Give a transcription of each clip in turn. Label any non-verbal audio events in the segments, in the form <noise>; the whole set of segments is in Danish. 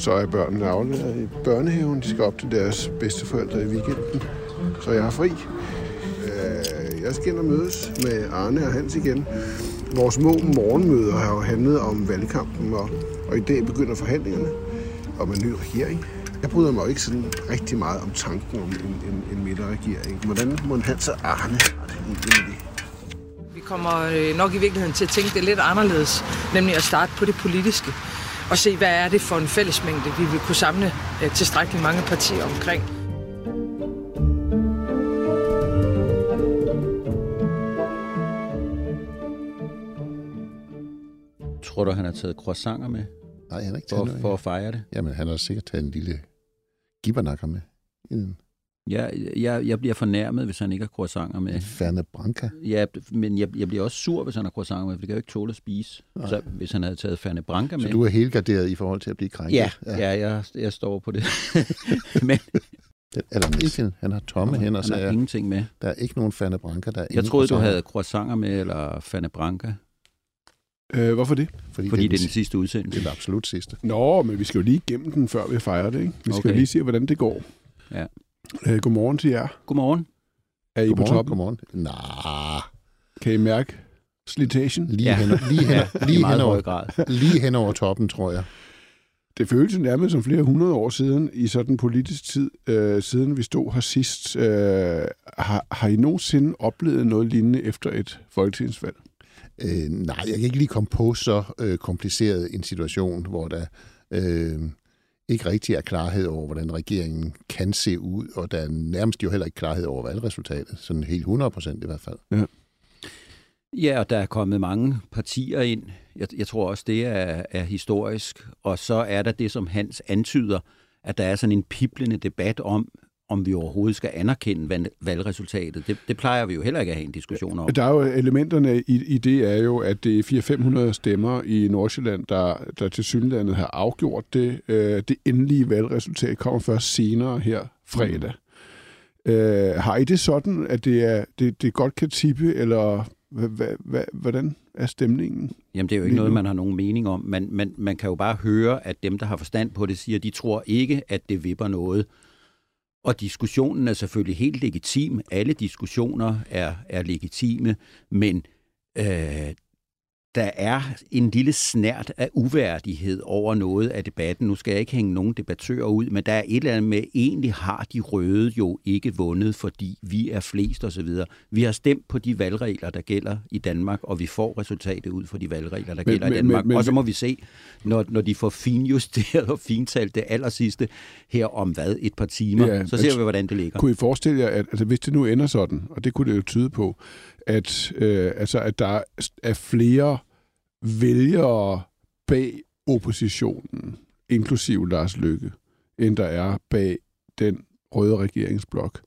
Så er børnene afleveret i børnehaven. De skal op til deres bedsteforældre i weekenden. Så jeg er fri. Øh, jeg skal ind og mødes med Arne og Hans igen. Vores små morgenmøder har jo handlet om valgkampen, og, og i dag begynder forhandlingerne om en ny regering. Jeg bryder mig jo ikke sådan rigtig meget om tanken om en, en, en midterregering. Hvordan må Hans og Arne har det egentlig med det? Vi kommer øh, nok i virkeligheden til at tænke det lidt anderledes, nemlig at starte på det politiske og se, hvad er det for en fællesmængde, vi vil kunne samle øh, tilstrækkeligt mange partier omkring. Tror du, han har taget croissanter med Nej, han har ikke for, taget noget. for at fejre det? Jamen, han har sikkert taget en lille gibbernakker med. En, Jeg, jeg, jeg bliver fornærmet, hvis han ikke har croissanter med. Ferne Branca. Ja, men jeg, jeg bliver også sur, hvis han har croissanter med, for det kan jeg jo ikke tåle at spise. Nej. Så hvis han havde taget Ferne Branca med... Så du er helgarderet i forhold til at blive krænket? Ja, ja jeg, jeg står på det. <laughs> men Det er der ikke. Han har tomme hænder, så han har jeg, ingenting med. der er ikke nogen Ferne Branca. Der er Jeg troede, du havde croissanter med, eller Ferne Branca, Øh, hvorfor det? Fordi, fordi det er den sidste. sidste Det udsendelse. er den absolut sidste. Nå, men vi skal jo lige igennem den, før vi fejrer det. Ikke? Vi skal Okay. jo lige se, hvordan det går. Ja. Øh, godmorgen til jer. Godmorgen. Er I på Godmorgen, toppen? godmorgen. Nej, Kan I mærke slitagen? lige, Ja. <laughs> hen, lige, hen, lige, meget hen over, grad. lige hen over toppen, tror jeg. Det føles nærmest som flere hundrede år siden, i sådan politisk tid, øh, siden vi stod her sidst. Øh, har, har I nogensinde oplevet noget lignende efter et folketingsvalg? Øh, nej, jeg kan ikke lige komme på så øh, kompliceret en situation, hvor der øh, ikke rigtig er klarhed over, hvordan regeringen kan se ud, og der er nærmest jo heller ikke klarhed over valgresultatet, sådan helt 100 procent i hvert fald. Ja, Ja, og der er kommet mange partier ind. Jeg, jeg tror også, det er, er historisk. Og så er der det, som Hans antyder, at der er sådan en piblende debat om, om vi overhovedet skal anerkende valg- valgresultatet. Det, det plejer vi jo heller ikke at have en diskussion om. Der er jo elementerne i, i det er jo, at det er 400-500 stemmer i Nordsjælland, der, der til synlandet har afgjort det. Øh, det endelige valgresultat kommer først senere her fredag. Mm. Øh, har I det sådan, at det, er, det, det godt kan tippe, eller hvordan er stemningen? Jamen, det er jo ikke noget, man har nogen mening om. Man, man, man kan jo bare høre, at dem, der har forstand på det, siger, at de tror ikke, at det vipper noget. Og diskussionen er selvfølgelig helt legitim. Alle diskussioner er, er legitime, men øh, der er en lille snært af uværdighed over noget af debatten. Nu skal jeg ikke hænge nogen debattører ud, men der er et eller andet med, egentlig har de røde jo ikke vundet, fordi vi er flest osv. Vi har stemt på de valgregler, der gælder i Danmark, og vi får resultatet ud fra de valgregler, der Men- gælder i men- Danmark. men- men- og så må vi se, når, når de får finjusteret og fintalt det aller sidste her om hvad, et par timer, Ja, så ser vi, hvordan det ligger. Kunne I forestille jer, at altså, hvis det nu ender sådan, og det kunne det jo tyde på, at, øh, altså, at der er flere vælgere bag oppositionen, inklusive Lars Lykke, end der er bag den røde regeringsblok.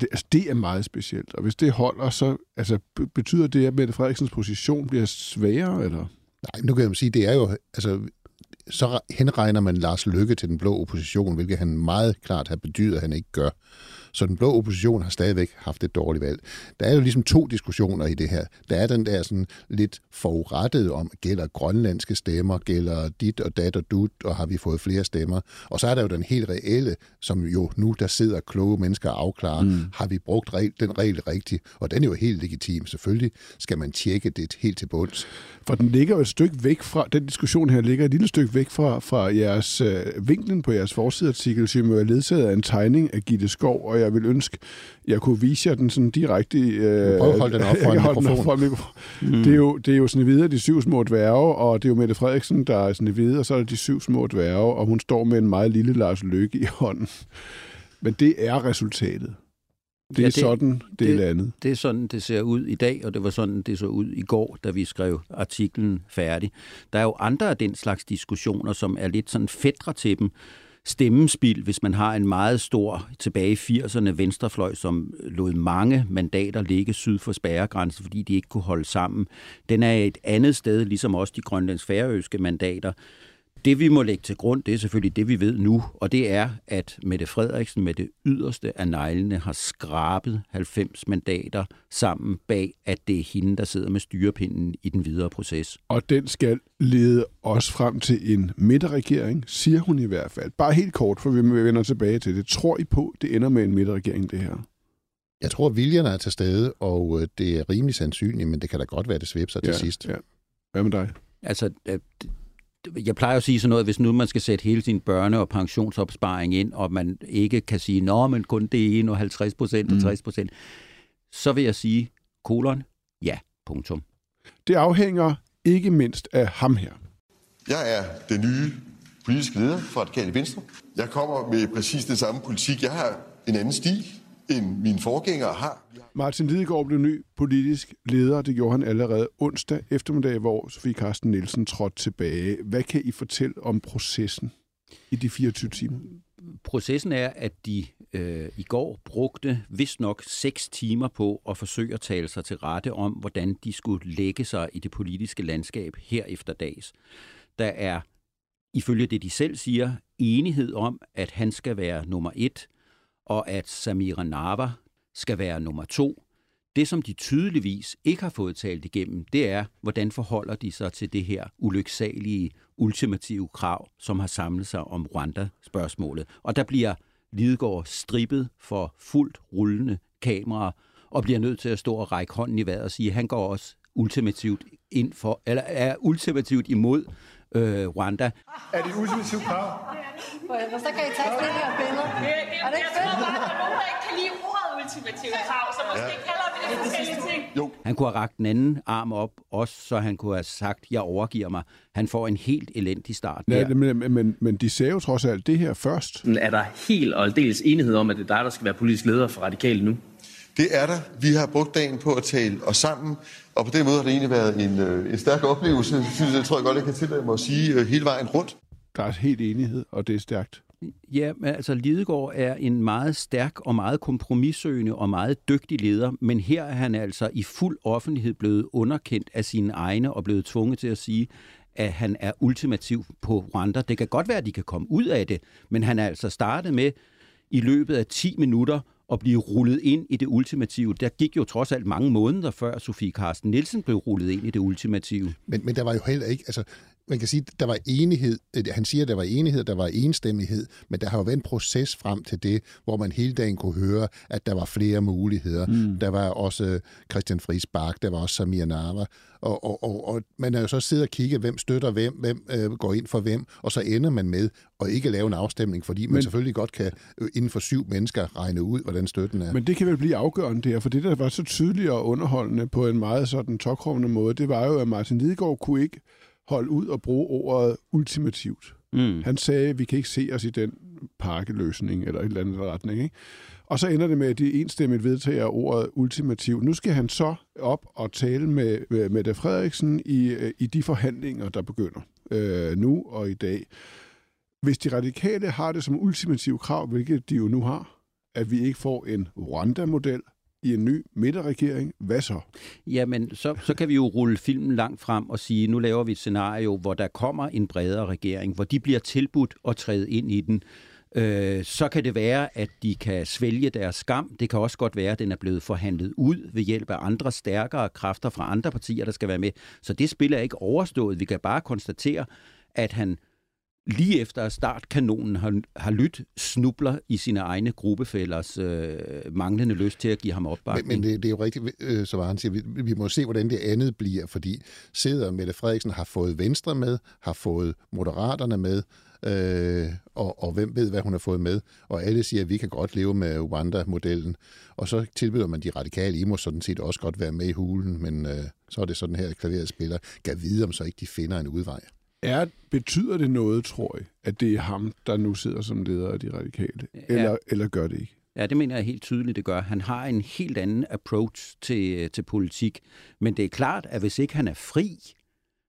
Det, altså, det er meget specielt. Og hvis det holder, så altså, betyder det, at Mette Frederiksens position bliver sværere? Eller? Nej, nu kan jeg sige, det er jo, altså, så henregner man Lars Lykke til den blå opposition, hvilket han meget klart har bedyret, at han ikke gør. Så den blå opposition har stadigvæk haft et dårligt valg. Der er jo ligesom to diskussioner i det her. Der er den der sådan lidt forurettede om, gælder grønlandske stemmer, gælder dit og dat og dut, og har vi fået flere stemmer. Og så er der jo den helt reelle, som jo nu, der sidder kloge mennesker og afklarer, mm. har vi brugt regel, den regel rigtigt? Og den er jo helt legitim. Selvfølgelig skal man tjekke det helt til bunds. For den ligger jo et stykke væk fra, den diskussion her ligger et lille stykke væk fra, fra jeres øh, vinklen på jeres forsideartikel, som jo er ledsaget af en tegning af Gitte Skov, og jeg vil ønske, jeg kunne vise jer den sådan direkte... Øh, Prøv at holde den op for en mikrofon. for en mikrofon. Mm. Det, er jo, det er jo sådan videre de syv små dværge, og det er jo Mette Frederiksen, der er sådan videre, og så er der de syv små dværge, og hun står med en meget lille Lars Løkke i hånden. Men det er resultatet. Det Ja, er det- sådan, det er det- landet. Det er sådan, det ser ud i dag, og det var sådan, det så ud i går, da vi skrev artiklen færdig. Der er jo andre af den slags diskussioner, som er lidt sådan fædre til dem. Stemmespil, hvis man har en meget stor tilbage i 80'erne venstrefløj, som lod mange mandater ligge syd for spærregrænsen, fordi de ikke kunne holde sammen. Den er et andet sted, ligesom også de grønlands færøske mandater. Det vi må lægge til grund, det er selvfølgelig det, vi ved nu, og det er, at Mette Frederiksen med det yderste af neglene har skrabet 90 mandater sammen bag, at det er hende, der sidder med styrepinden i den videre proces. Og den skal lede os frem til en midterregering, siger hun i hvert fald. Bare helt kort, for vi vender tilbage til det. Tror I på, det ender med en midterregering, det her? Jeg tror, at viljerne er til stede, og øh, det er rimelig sandsynligt, men det kan da godt være, det svipser ja, til sidst. Ja. Hvad med dig? Altså, jeg plejer at sige sådan noget, hvis nu man skal sætte hele sin børne- og pensionsopsparing ind, og man ikke kan sige, nå, men kun det ene og 50 procent og 60 mm. procent, mm. så vil jeg sige, kolon, ja, punktum. Det afhænger ikke mindst af ham her. Jeg er den nye politiske leder for Radikale Venstre. Jeg kommer med præcis den samme politik. Jeg har en anden stil, end mine forgængere har. Martin Lidegaard blev ny politisk leder. Det gjorde han allerede onsdag eftermiddag, hvor Sofie Carsten Nielsen trådte tilbage. Hvad kan I fortælle om processen i de 24 timer? Processen er, at de øh, i går brugte vist nok seks timer på at forsøge at tale sig til rette om, hvordan de skulle lægge sig i det politiske landskab her efter dags. Der er, ifølge det de selv siger, enighed om, at han skal være nummer et, og at Samira Nava skal være nummer to. Det, som de tydeligvis ikke har fået talt igennem, det er, hvordan forholder de sig til det her ulyksalige, ultimative krav, som har samlet sig om Rwanda-spørgsmålet. Og der bliver Lidegaard strippet for fuldt rullende kamera, og bliver nødt til at stå og række hånden i vejret og sige, at han går også ultimativt ind for, eller er ultimativt imod øh, Rwanda. Er det et ultimativt krav? Så kan I tage flere her billeder. Er det ikke fedt? Der er nogen, der ikke kan lide ordet ultimativt krav, så måske ja. kalder vi det forskellige ting. Jo. Han kunne have rakt den anden arm op, også så han kunne have sagt, jeg overgiver mig. Han får en helt elendig start ja, der. Men, men, men de sagde jo trods alt det her først. Er der helt og aldeles enighed om, at det er dig, der skal være politisk leder for Radikale nu? Det er der. Vi har brugt dagen på at tale os sammen, og på den måde har det egentlig været en, øh, en stærk oplevelse, synes jeg, tror jeg godt, jeg kan tillade mig at sige, øh, hele vejen rundt. Der er helt enighed, og det er stærkt. Ja, altså Lidegaard er en meget stærk og meget kompromissøgende og meget dygtig leder, men her er han altså i fuld offentlighed blevet underkendt af sine egne og blevet tvunget til at sige, at han er ultimativ på Rwanda. Det kan godt være, at de kan komme ud af det, men han er altså startet med i løbet af 10 minutter at blive rullet ind i det ultimative. Der gik jo trods alt mange måneder før Sofie Carsten Nielsen blev rullet ind i det ultimative. Men, men der var jo heller ikke, altså man kan sige, der var enighed. Øh, han siger, der var enighed, der var enstemmighed, men der har jo været en proces frem til det, hvor man hele dagen kunne høre, at der var flere muligheder. Mm. Der var også Christian Friis Bak, der var også Samir Nava, og, og, og, og man er jo så siddet og kigget, hvem støtter hvem, hvem øh, går ind for hvem, og så ender man med at ikke lave en afstemning, fordi man men, selvfølgelig godt kan øh, inden for syv mennesker regne ud, hvordan støtten er. Men det kan vel blive afgørende der, for det, der var så tydeligt og underholdende på en meget sådan tokrummende måde, det var jo, at Martin Lidegaard kunne ikke holde ud og bruge ordet ultimativt. Mm. Han sagde, at vi kan ikke se os i den pakkeløsning eller et eller andet retning. Ikke? Og så ender det med, at de enstemmigt vedtager ordet ultimativ. Nu skal han så op og tale med, med Mette Frederiksen i, øh, i de forhandlinger, der begynder øh, nu og i dag. Hvis de radikale har det som ultimativ krav, hvilket de jo nu har, at vi ikke får en Rwanda-model, i en ny midterregering. Hvad så? Jamen, så, så kan vi jo rulle filmen langt frem og sige, nu laver vi et scenario, hvor der kommer en bredere regering, hvor de bliver tilbudt at træde ind i den. Øh, så kan det være, at de kan svælge deres skam. Det kan også godt være, at den er blevet forhandlet ud ved hjælp af andre stærkere kræfter fra andre partier, der skal være med. Så det spil er ikke overstået. Vi kan bare konstatere, at han lige efter startkanonen har, har lyttet, snubler i sine egne gruppefælders øh, manglende lyst til at give ham opbakning. Men, men det, det er jo rigtigt, øh, så var han siger, vi, vi må se, hvordan det andet bliver, fordi sidder Mette Frederiksen har fået Venstre med, har fået Moderaterne med, øh, og, og hvem ved, hvad hun har fået med. Og alle siger, at vi kan godt leve med Rwanda-modellen. Og så tilbyder man de radikale, I må sådan set også godt være med i hulen, men øh, så er det sådan her, klaveret spiller. Kan vide, om så ikke de finder en udvej. Er, betyder det noget, tror jeg, at det er ham, der nu sidder som leder af de radikale? Ja. Eller, eller gør det ikke? Ja, det mener jeg helt tydeligt, det gør. Han har en helt anden approach til, til politik. Men det er klart, at hvis ikke han er fri,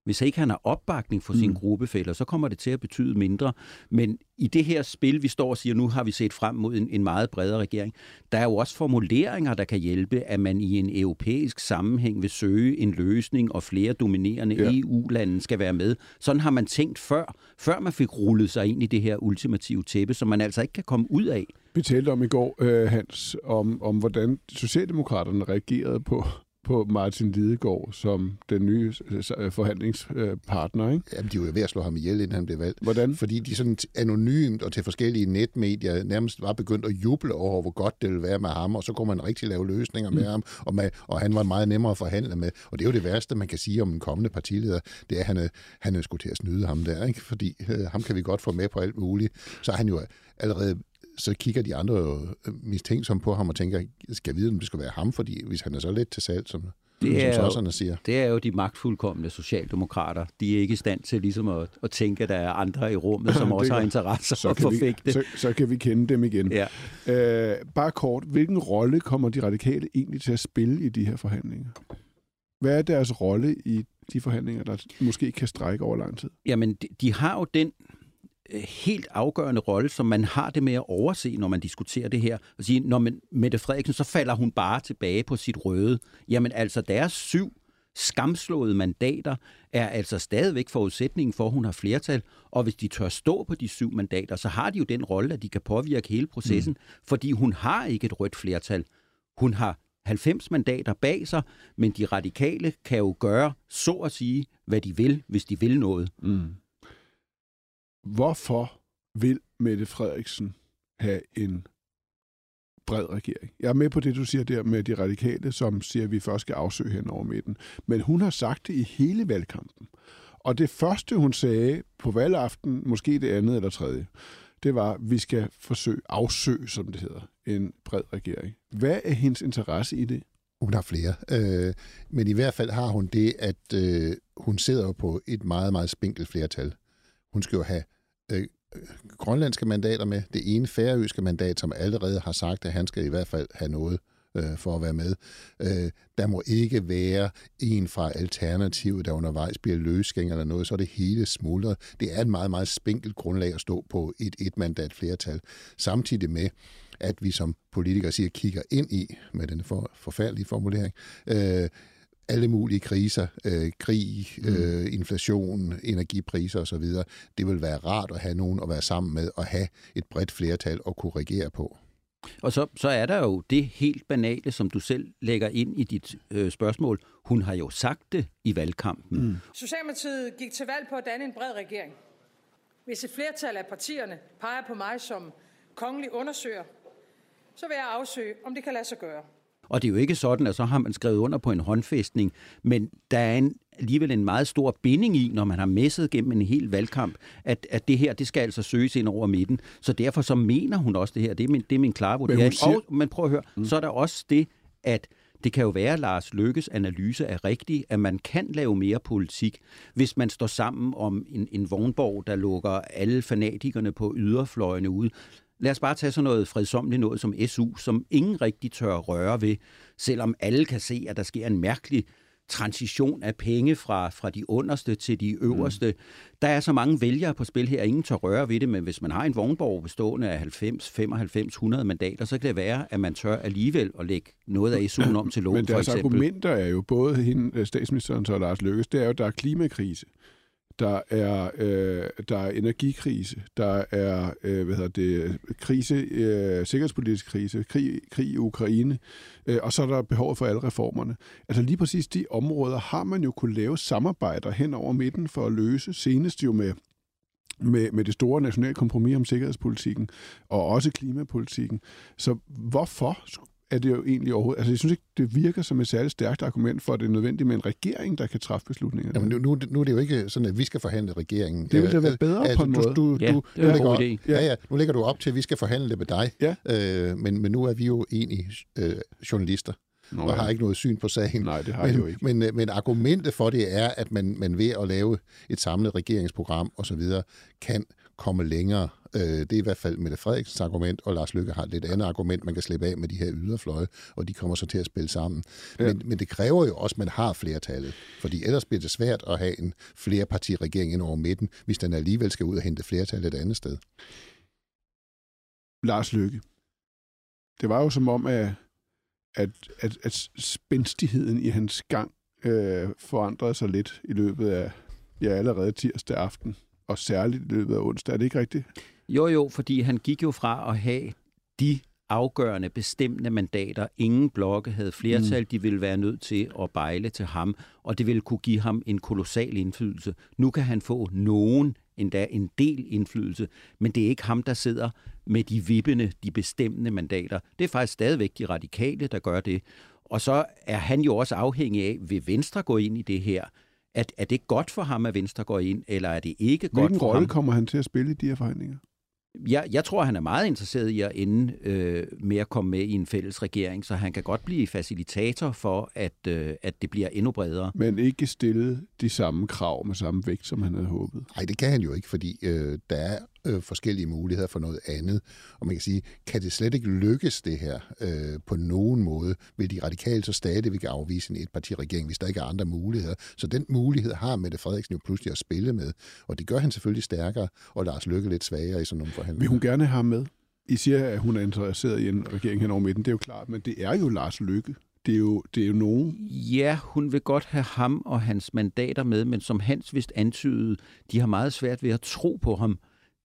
Hvis ikke han har opbakning for Mm. gruppefælder, så kommer det til at betyde mindre. Men i det her spil, vi står og siger, nu har vi set frem mod en, en meget bredere regering, der er jo også formuleringer, der kan hjælpe, at man i en europæisk sammenhæng vil søge en løsning, og flere dominerende Ja. ja. EU-lande skal være med. Sådan har man tænkt før, før man fik rullet sig ind i det her ultimative tæppe, som man altså ikke kan komme ud af. Vi talte om i går, øh, Hans, om, om hvordan Socialdemokraterne reagerede på, på Martin Lidegaard som den nye øh, forhandlingspartner. Ikke? Jamen, de var jo ved at slå ham ihjel, inden han blev valgt. Hvordan? Fordi de sådan anonymt og til forskellige netmedier nærmest var begyndt at juble over, hvor godt det ville være med ham, og så kunne man rigtig lave løsninger med Mm. ham, og, med, og han var meget nemmere at forhandle med. Og det er jo det værste, man kan sige om en kommende partileder, det er, at han er, han er skulle til at snyde ham der, ikke? fordi øh, ham kan vi godt få med på alt muligt. Så er han jo allerede så kigger de andre jo øh, mistænksomt på ham og tænker, skal vide, om det skal være ham, fordi hvis han er så let til salg, som, Det er, som jo, sosserne siger. det er jo de magtfuldkommende socialdemokrater. De er ikke i stand til ligesom at, at tænke, at der er andre i rummet, som <laughs> også har interesser så at kan, vi, forfægte. så, så kan vi kende dem igen. Ja. Øh, bare kort, hvilken rolle kommer de radikale egentlig til at spille i de her forhandlinger? Hvad er deres rolle i de forhandlinger, der måske kan strække over lang tid? Jamen, de, de har jo den helt afgørende rolle, som man har det med at overse, når man diskuterer det her. Og sige, når man, Mette Frederiksen, så falder hun bare tilbage på sit røde. Jamen altså, deres syv skamslåede mandater er altså stadigvæk forudsætningen for, at hun har flertal. Og hvis de tør stå på de syv mandater, så har de jo den rolle, at de kan påvirke hele processen, mm. fordi hun har ikke et rødt flertal. Hun har 90 mandater bag sig, men de radikale kan jo gøre, så at sige, hvad de vil, hvis de vil noget. Mm. Hvorfor vil Mette Frederiksen have en bred regering? Jeg er med på det, du siger der med de radikale, som siger, at vi først skal afsøge hen over midten. Men hun har sagt det i hele valgkampen. Og det første, hun sagde på valgaften, måske det andet eller tredje, det var, at vi skal forsøge afsøge, som det hedder, en bred regering. Hvad er hendes interesse i det? Hun har flere. Øh, men i hvert fald har hun det, at øh, hun sidder jo på et meget, meget spinkelt flertal. Hun skal jo have Øh, øh, grønlandske mandater med. Det ene færøske mandat, som allerede har sagt, at han skal i hvert fald have noget øh, for at være med. Øh, der må ikke være en fra Alternativet, der undervejs bliver løsgæng eller noget, så er det hele smuldret. Det er et meget, meget spinkelt grundlag at stå på et et-mandat flertal. Samtidig med, at vi som politikere siger, kigger ind i, med den for, forfærdelige formulering, øh, alle mulige kriser, øh, krig, øh, inflation, energipriser osv. Det vil være rart at have nogen at være sammen med og have et bredt flertal at kunne regere på. Og så, så er der jo det helt banale, som du selv lægger ind i dit øh, spørgsmål. Hun har jo sagt det i valgkampen. Mm. Socialdemokratiet gik til valg på at danne en bred regering. Hvis et flertal af partierne peger på mig som kongelig undersøger, så vil jeg afsøge, om det kan lade sig gøre. Og det er jo ikke sådan, at så har man skrevet under på en håndfæstning, men der er en, alligevel en meget stor binding i, når man har messet gennem en hel valgkamp, at, at det her, det skal altså søges ind over midten. Så derfor så mener hun også det her. Det er min, det er min klare vurdering. siger- Og, men prøv at høre, mm. så er der også det, at det kan jo være, at Lars Lykkes analyse er rigtig, at man kan lave mere politik, hvis man står sammen om en, en vognborg, der lukker alle fanatikerne på yderfløjene ud. Lad os bare tage sådan noget fredsomligt noget som SU, som ingen rigtig tør røre ved, selvom alle kan se, at der sker en mærkelig transition af penge fra, fra de underste til de øverste. Mm. Der er så mange vælgere på spil her, ingen tør røre ved det, men hvis man har en vognborg bestående af 90, 95, 100 mandater, så kan det være, at man tør alligevel at lægge noget af SU'en om til lån, Men for deres eksempel. argumenter er jo både hende, øh, statsministeren og Lars Løkkes, det er jo, at der er klimakrise. Der er, øh, der er energikrise, der er øh, hvad hedder det, krise, øh, sikkerhedspolitisk krise, krig, krig i Ukraine, øh, og så er der behov for alle reformerne. Altså lige præcis de områder har man jo kunne lave samarbejder hen over midten for at løse, senest jo med med, med det store nationale kompromis om sikkerhedspolitikken, og også klimapolitikken. Så hvorfor er det jo egentlig overhovedet... Altså, jeg synes ikke, det virker som et særligt stærkt argument for, at det er nødvendigt med en regering, der kan træffe beslutninger. Jamen, nu, nu, nu er det jo ikke sådan, at vi skal forhandle regeringen. Det ville da være Øh, bedre altså, på en du, måde. Du, Ja, du, det er en god idé. Ja, ja, nu lægger du op til, at vi skal forhandle det med dig. Ja. Øh, men, men nu er vi jo egentlig øh, journalister. Nå, og har ikke noget syn på sagen. Nej, det har men, jeg jo ikke. Men, øh, men argumentet for det er, at man, man ved at lave et samlet regeringsprogram osv., kan komme længere Øh, det er i hvert fald Mette Frederiksens argument, og Lars Lykke har et lidt andet argument, man kan slippe af med de her yderfløje, og de kommer så til at spille sammen. Ja. Men, men det kræver jo også, at man har flertallet, fordi ellers bliver det svært at have en flerpartiregering ind over midten, hvis den alligevel skal ud og hente flertal et andet sted. Lars Lykke. Det var jo som om, at, at, at, at spændstigheden i hans gang øh, forandrede sig lidt i løbet af ja, allerede tirsdag aften, og særligt i løbet af onsdag. Er det ikke rigtigt? Jo, jo, fordi han gik jo fra at have de afgørende, bestemmende mandater. Ingen blokke havde flertal. Mm. De ville være nødt til at bejle til ham, og det ville kunne give ham en kolossal indflydelse. Nu kan han få nogen, endda en del indflydelse, men det er ikke ham, der sidder med de vippende, de bestemmende mandater. Det er faktisk stadigvæk de radikale, der gør det. Og så er han jo også afhængig af, vil Venstre gå ind i det her? Er, er det godt for ham, at Venstre går ind, eller er det ikke Hvilken godt for rolle ham? kommer han til at spille i de her forhandlinger? Jeg, jeg tror, han er meget interesseret i at ende øh, med at komme med i en fælles regering, så han kan godt blive facilitator for, at, øh, at det bliver endnu bredere. Men ikke stille de samme krav med samme vægt, som han havde håbet. Nej, det kan han jo ikke, fordi øh, der er øh, forskellige muligheder for noget andet. Og man kan sige, kan det slet ikke lykkes det her øh, på nogen måde, vil de radikale så stadigvæk afvise en etpartiregering, hvis der ikke er andre muligheder. Så den mulighed har Mette Frederiksen jo pludselig at spille med, og det gør han selvfølgelig stærkere, og Lars Lykke lidt svagere i sådan nogle forhandlinger. Vil hun gerne have ham med? I siger, at hun er interesseret i en regering hen over midten. Det er jo klart, men det er jo Lars Lykke. Det er jo, det er jo nogen. Ja, hun vil godt have ham og hans mandater med, men som Hans vist antydede, de har meget svært ved at tro på ham.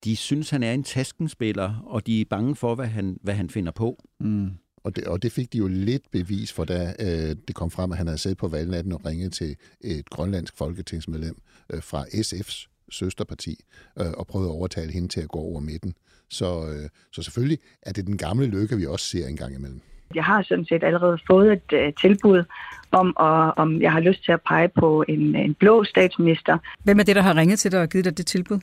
De synes, han er en taskenspiller, og de er bange for, hvad han, hvad han finder på. Mm. Og det, og det fik de jo lidt bevis for, da øh, det kom frem, at han havde siddet på valgnatten og ringet til et grønlandsk folketingsmedlem øh, fra SF's søsterparti øh, og prøvet at overtale hende til at gå over midten. Så, øh, så selvfølgelig er det den gamle lykke, vi også ser en gang imellem. Jeg har sådan set allerede fået et uh, tilbud om, og, om jeg har lyst til at pege på en, en blå statsminister. Hvem er det, der har ringet til dig og givet dig det tilbud?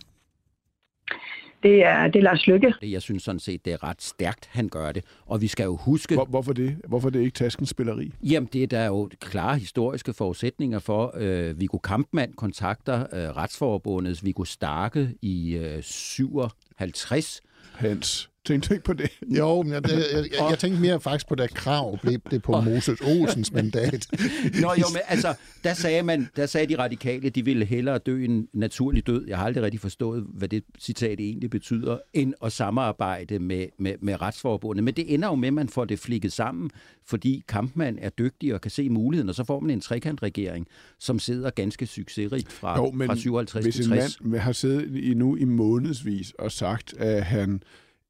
Det er, det er Lars Lykke. Jeg synes sådan set, det er ret stærkt, han gør det. Og vi skal jo huske... Hvor, hvorfor det? Hvorfor det ikke taskens spilleri? Jamen, det er der jo klare historiske forudsætninger for. Øh, Viggo Kampmann kontakter øh, Retsforbundets Viggo Starke i øh, 57. Hans, tænkte du ikke på det? Jo, men jeg, jeg, jeg, jeg, jeg tænkte mere faktisk på, da krav blev det på Moses Olsens mandat. <laughs> Nå jo, men altså, der sagde, man, der sagde de radikale, de ville hellere dø en naturlig død. Jeg har aldrig rigtig forstået, hvad det citat egentlig betyder, end at samarbejde med, med, med Retsforbundet. Men det ender jo med, at man får det flikket sammen, fordi Kampmann er dygtig og kan se muligheden, og så får man en trekantregering, som sidder ganske succesrigt fra, jo, men fra 57 hvis til en 60. mand har siddet i, nu i månedsvis og sagt, at han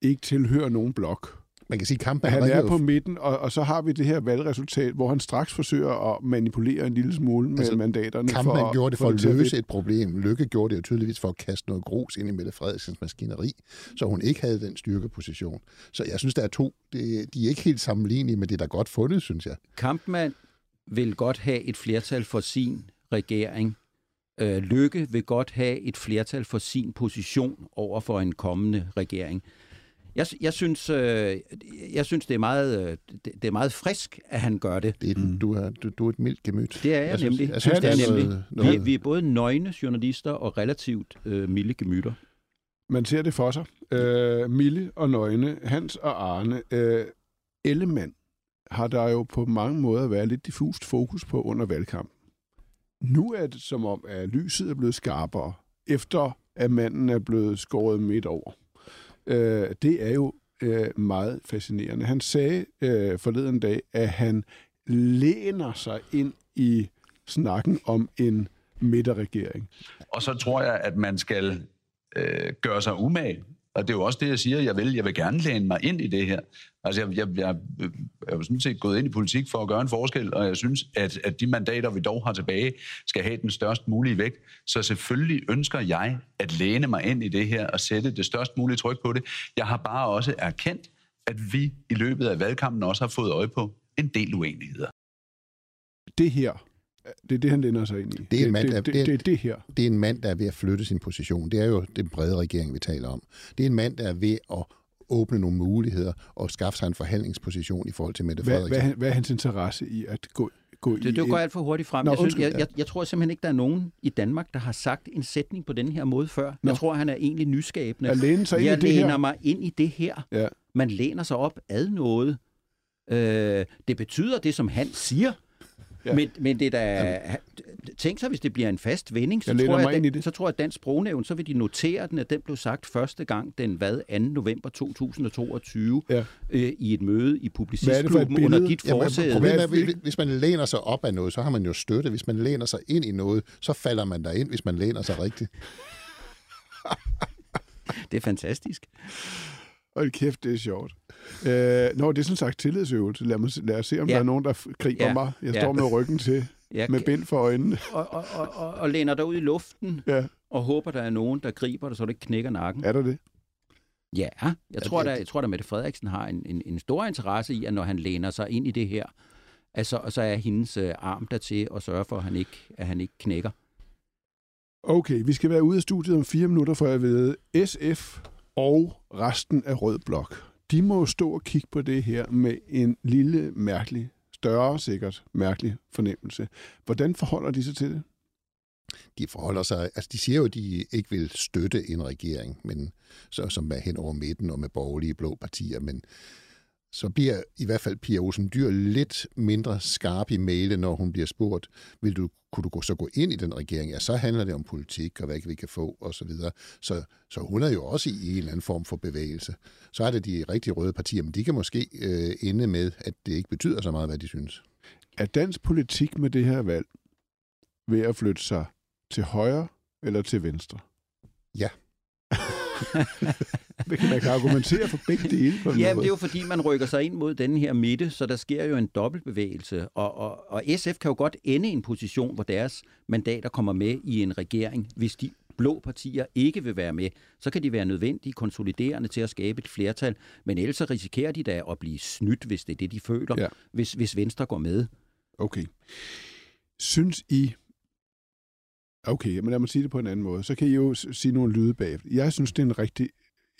ikke tilhører nogen blok. Man kan sige, kampen han er på midten, og, og så har vi det her valgresultat, hvor han straks forsøger at manipulere en lille smule med altså, mandaterne. Kampen for, gjorde det for, for at løse et problem. Lykke gjorde det jo tydeligvis for at kaste noget grus ind i Mette Frederiksens maskineri, så hun ikke havde den styrkeposition. Så jeg synes, der er to. Det, de er ikke helt sammenlignelige, men det er da godt fundet, synes jeg. Kampmann vil godt have et flertal for sin regering. Øh, Lykke vil godt have et flertal for sin position over for en kommende regering. Jeg, jeg, synes, øh, jeg synes, det er, meget, øh, det, det er meget frisk, at han gør det. det er, du, er, du, du er et mildt gemyt. Det er jeg, jeg nemlig. Synes, jeg synes, det er det nemlig. noget, noget... Vi, vi er både nøgne journalister og relativt øh, milde gemytter. Man ser det for sig. Øh, Mille og Nøgne, Hans og Arne. Øh, Ellemann har der jo på mange måder været lidt diffust fokus på under valgkampen. Nu er det som om, at lyset er blevet skarpere, efter at manden er blevet skåret midt over. Øh, det er jo øh, meget fascinerende. Han sagde øh, forleden dag, at han læner sig ind i snakken om en midterregering. Og så tror jeg, at man skal øh, gøre sig umage. Og det er jo også det, jeg siger, jeg vil. Jeg vil gerne læne mig ind i det her. Altså, jeg, jeg, jeg, jeg er jo sådan set gået ind i politik for at gøre en forskel, og jeg synes, at, at de mandater, vi dog har tilbage, skal have den størst mulige vægt. Så selvfølgelig ønsker jeg at læne mig ind i det her og sætte det størst mulige tryk på det. Jeg har bare også erkendt, at vi i løbet af valgkampen også har fået øje på en del uenigheder. Det her, det er det, han lænder sig ind i. Det er, en mand, der, det, det, det, er det her. Det er en mand, der er ved at flytte sin position. Det er jo den brede regering, vi taler om. Det er en mand, der er ved at åbne nogle muligheder og skaffe sig en forhandlingsposition i forhold til Mette Hvad, Frederiksen. hvad, hvad er hans interesse i at gå, gå Det, i... det går en- alt for hurtigt frem. Nå, jeg, synes, undskyld, jeg, jeg, jeg tror simpelthen ikke, der er nogen i Danmark, der har sagt en sætning på den her måde før. Nå. Jeg tror, han er egentlig nyskabende. At læne sig ind i jeg det her. læner mig ind i det her. Ja. Man læner sig op ad noget. Øh, det betyder det, som han siger. Ja. Men, men det er da... Tænk så, hvis det bliver en fast vending, så Jeg tror, jeg, ind den, det. så tror jeg, at Dansk Sprognævn, så vil de notere den, at den blev sagt første gang den hvad, 2. november 2022 Ja. øh, i et møde i Publicistklubben under dit forsæde. problemet er, hvis- man læner sig op af noget, så har man jo støtte. Hvis man læner sig ind i noget, så falder man derind, hvis man læner sig rigtigt. Det er fantastisk. Hold kæft, det er sjovt. Øh, nå, det er sådan en slags tillidsøvelse. Lad, mig, lad os se, om ja. Ja. der er nogen, der griber ja. Ja. mig. Jeg Ja. står med ryggen til, Jeg, med bind for øjnene. og, og, og, og, og læner dig ud i luften Ja. og håber, der er nogen, der griber dig, så du ikke knækker nakken. Er der det? Ja, jeg tror, det- der, jeg tror, at Mette Frederiksen har en, en, en stor interesse i, at når han læner sig ind i det her, altså, så er hendes øh, arm der til at sørge for, at han ikke, at han ikke knækker. Okay, vi skal være ude af studiet om fire minutter, for jeg ved, SF og resten af Rød Blok, de må jo stå og kigge på det her med en lille, mærkelig, større sikkert, mærkelig fornemmelse. Hvordan forholder de sig til det? De forholder sig, altså de siger jo, at de ikke vil støtte en regering, men så, som er hen over midten og med borgerlige blå partier, men så bliver i hvert fald Pia Olsen Dyr lidt mindre skarp i mailen, når hun bliver spurgt, vil du, kunne du så gå ind i den regering? Ja, så handler det om politik og hvad vi kan få og så videre. Så, så hun er jo også i en eller anden form for bevægelse. Så er det de rigtig røde partier, men de kan måske øh, ende med, at det ikke betyder så meget, hvad de synes. Er dansk politik med det her valg ved at flytte sig til højre eller til venstre? Ja. <laughs> Man kan argumentere for begge dele på Ja, men det er jo fordi, man rykker sig ind mod den her midte, så der sker jo en dobbeltbevægelse. Og, og, og SF kan jo godt ende i en position, hvor deres mandater kommer med i en regering. Hvis de blå partier ikke vil være med, så kan de være nødvendige konsoliderende til at skabe et flertal. Men ellers så risikerer de da at blive snydt, hvis det er det, de føler, ja. hvis, hvis Venstre går med. Okay. Synes I... Okay, men lad mig sige det på en anden måde. Så kan I jo sige nogle lyde bag. Jeg synes, det er en rigtig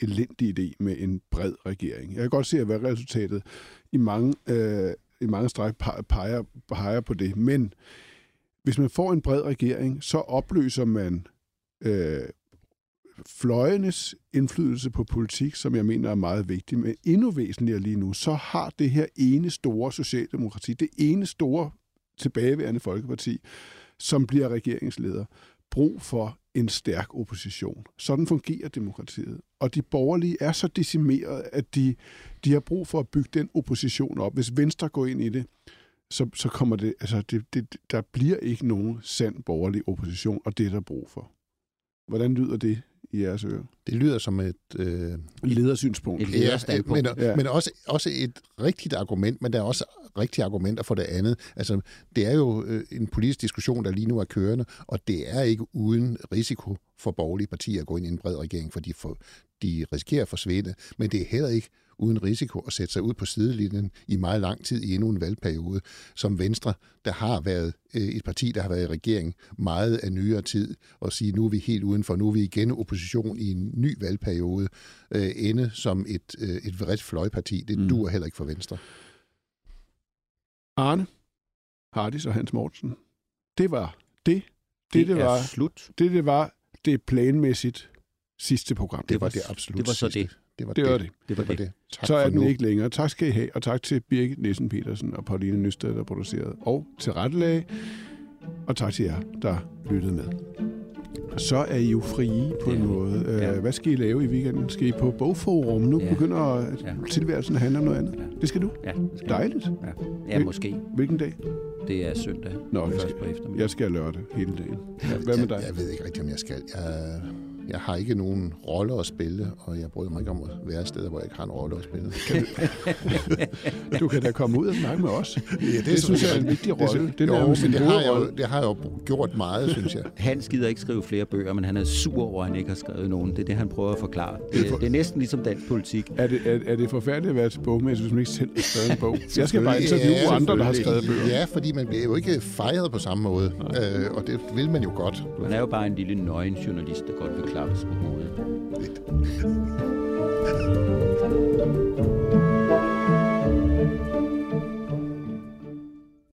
elendig idé med en bred regering. Jeg kan godt se, at hvad resultatet i mange, øh, i mange stræk peger, peger på det. Men hvis man får en bred regering, så opløser man øh, fløjenes indflydelse på politik, som jeg mener er meget vigtig, men endnu væsentligere lige nu, så har det her ene store socialdemokrati, det ene store tilbageværende folkeparti, som bliver regeringsleder, brug for en stærk opposition. Sådan fungerer demokratiet. Og de borgerlige er så decimeret, at de, de har brug for at bygge den opposition op. Hvis Venstre går ind i det, så, så kommer det, altså det, det, der bliver ikke nogen sand borgerlig opposition, og det er der brug for. Hvordan lyder det i jeres ører? Det lyder som et... Øh, Ledersynspunkt. Et Ja, lederstandpunkt. men, ja. men også, også et rigtigt argument, men der er også rigtige argumenter for det andet. Altså, det er jo øh, en politisk diskussion, der lige nu er kørende, og det er ikke uden risiko for borgerlige partier at gå ind i en bred regering, for de, for, de risikerer at forsvinde, men det er heller ikke uden risiko at sætte sig ud på sidelinjen i meget lang tid i endnu en valgperiode, som Venstre, der har været øh, et parti, der har været i regering meget af nyere tid, og sige, nu er vi helt udenfor, nu er vi igen opposition i en ny valgperiode, øh, ende som et, øh, et vredt fløjparti. Det Mm. duer heller ikke for Venstre. Arne, Hardis og Hans Mortensen. Det var det. Det, det, er var, slut. det, det var det planmæssigt sidste program. Det var det absolut det var så sidste. det. Det var Det var det. Det var Det var det. det. Tak så er den nu. ikke længere. Tak skal I have, og tak til Birgit Nielsen Petersen og Pauline Nysted, der producerede, og til rettelag, og tak til jer, der lyttede med. Så er I jo frie på Det en måde. Øh, Ja. Hvad skal I lave i weekenden? Skal I på bogforum? Nu Ja. begynder Ja. tilværelsen at handle om noget andet. Ja. Det skal du. Ja, det skal Dejligt. Ja, ja måske. Hvilken dag? Det er søndag. Nå, jeg først skal, på eftermiddag. jeg skal lørdag hele dagen. Hvad med dig? Jeg, jeg ved ikke rigtig, om jeg skal. Jeg, jeg har ikke nogen rolle at spille, og jeg bryder mig ikke om at være steder, hvor jeg ikke har en rolle at spille. <laughs> Du kan da komme ud og snakke med os. Ja, det, det synes jeg er en vigtig rolle. det, Det er jo, men det har, jeg jo, det har jeg jo gjort meget, synes jeg. <laughs> Han gider ikke skrive flere bøger, men han er sur over, at han ikke har skrevet nogen. Det er det, han prøver at forklare. Det, Det er for- det er næsten ligesom dansk politik. Er det, er, er det forfærdeligt at være til bogmesse, hvis man ikke selv har skrevet en bog? <laughs> Jeg skal bare interviewe Ja, andre, der har skrevet bøger. Ja, fordi man bliver jo ikke fejret på samme måde, øh, og det vil man jo godt. Han er jo bare en lille nøgen journalist, der godt vil klappes på hovedet.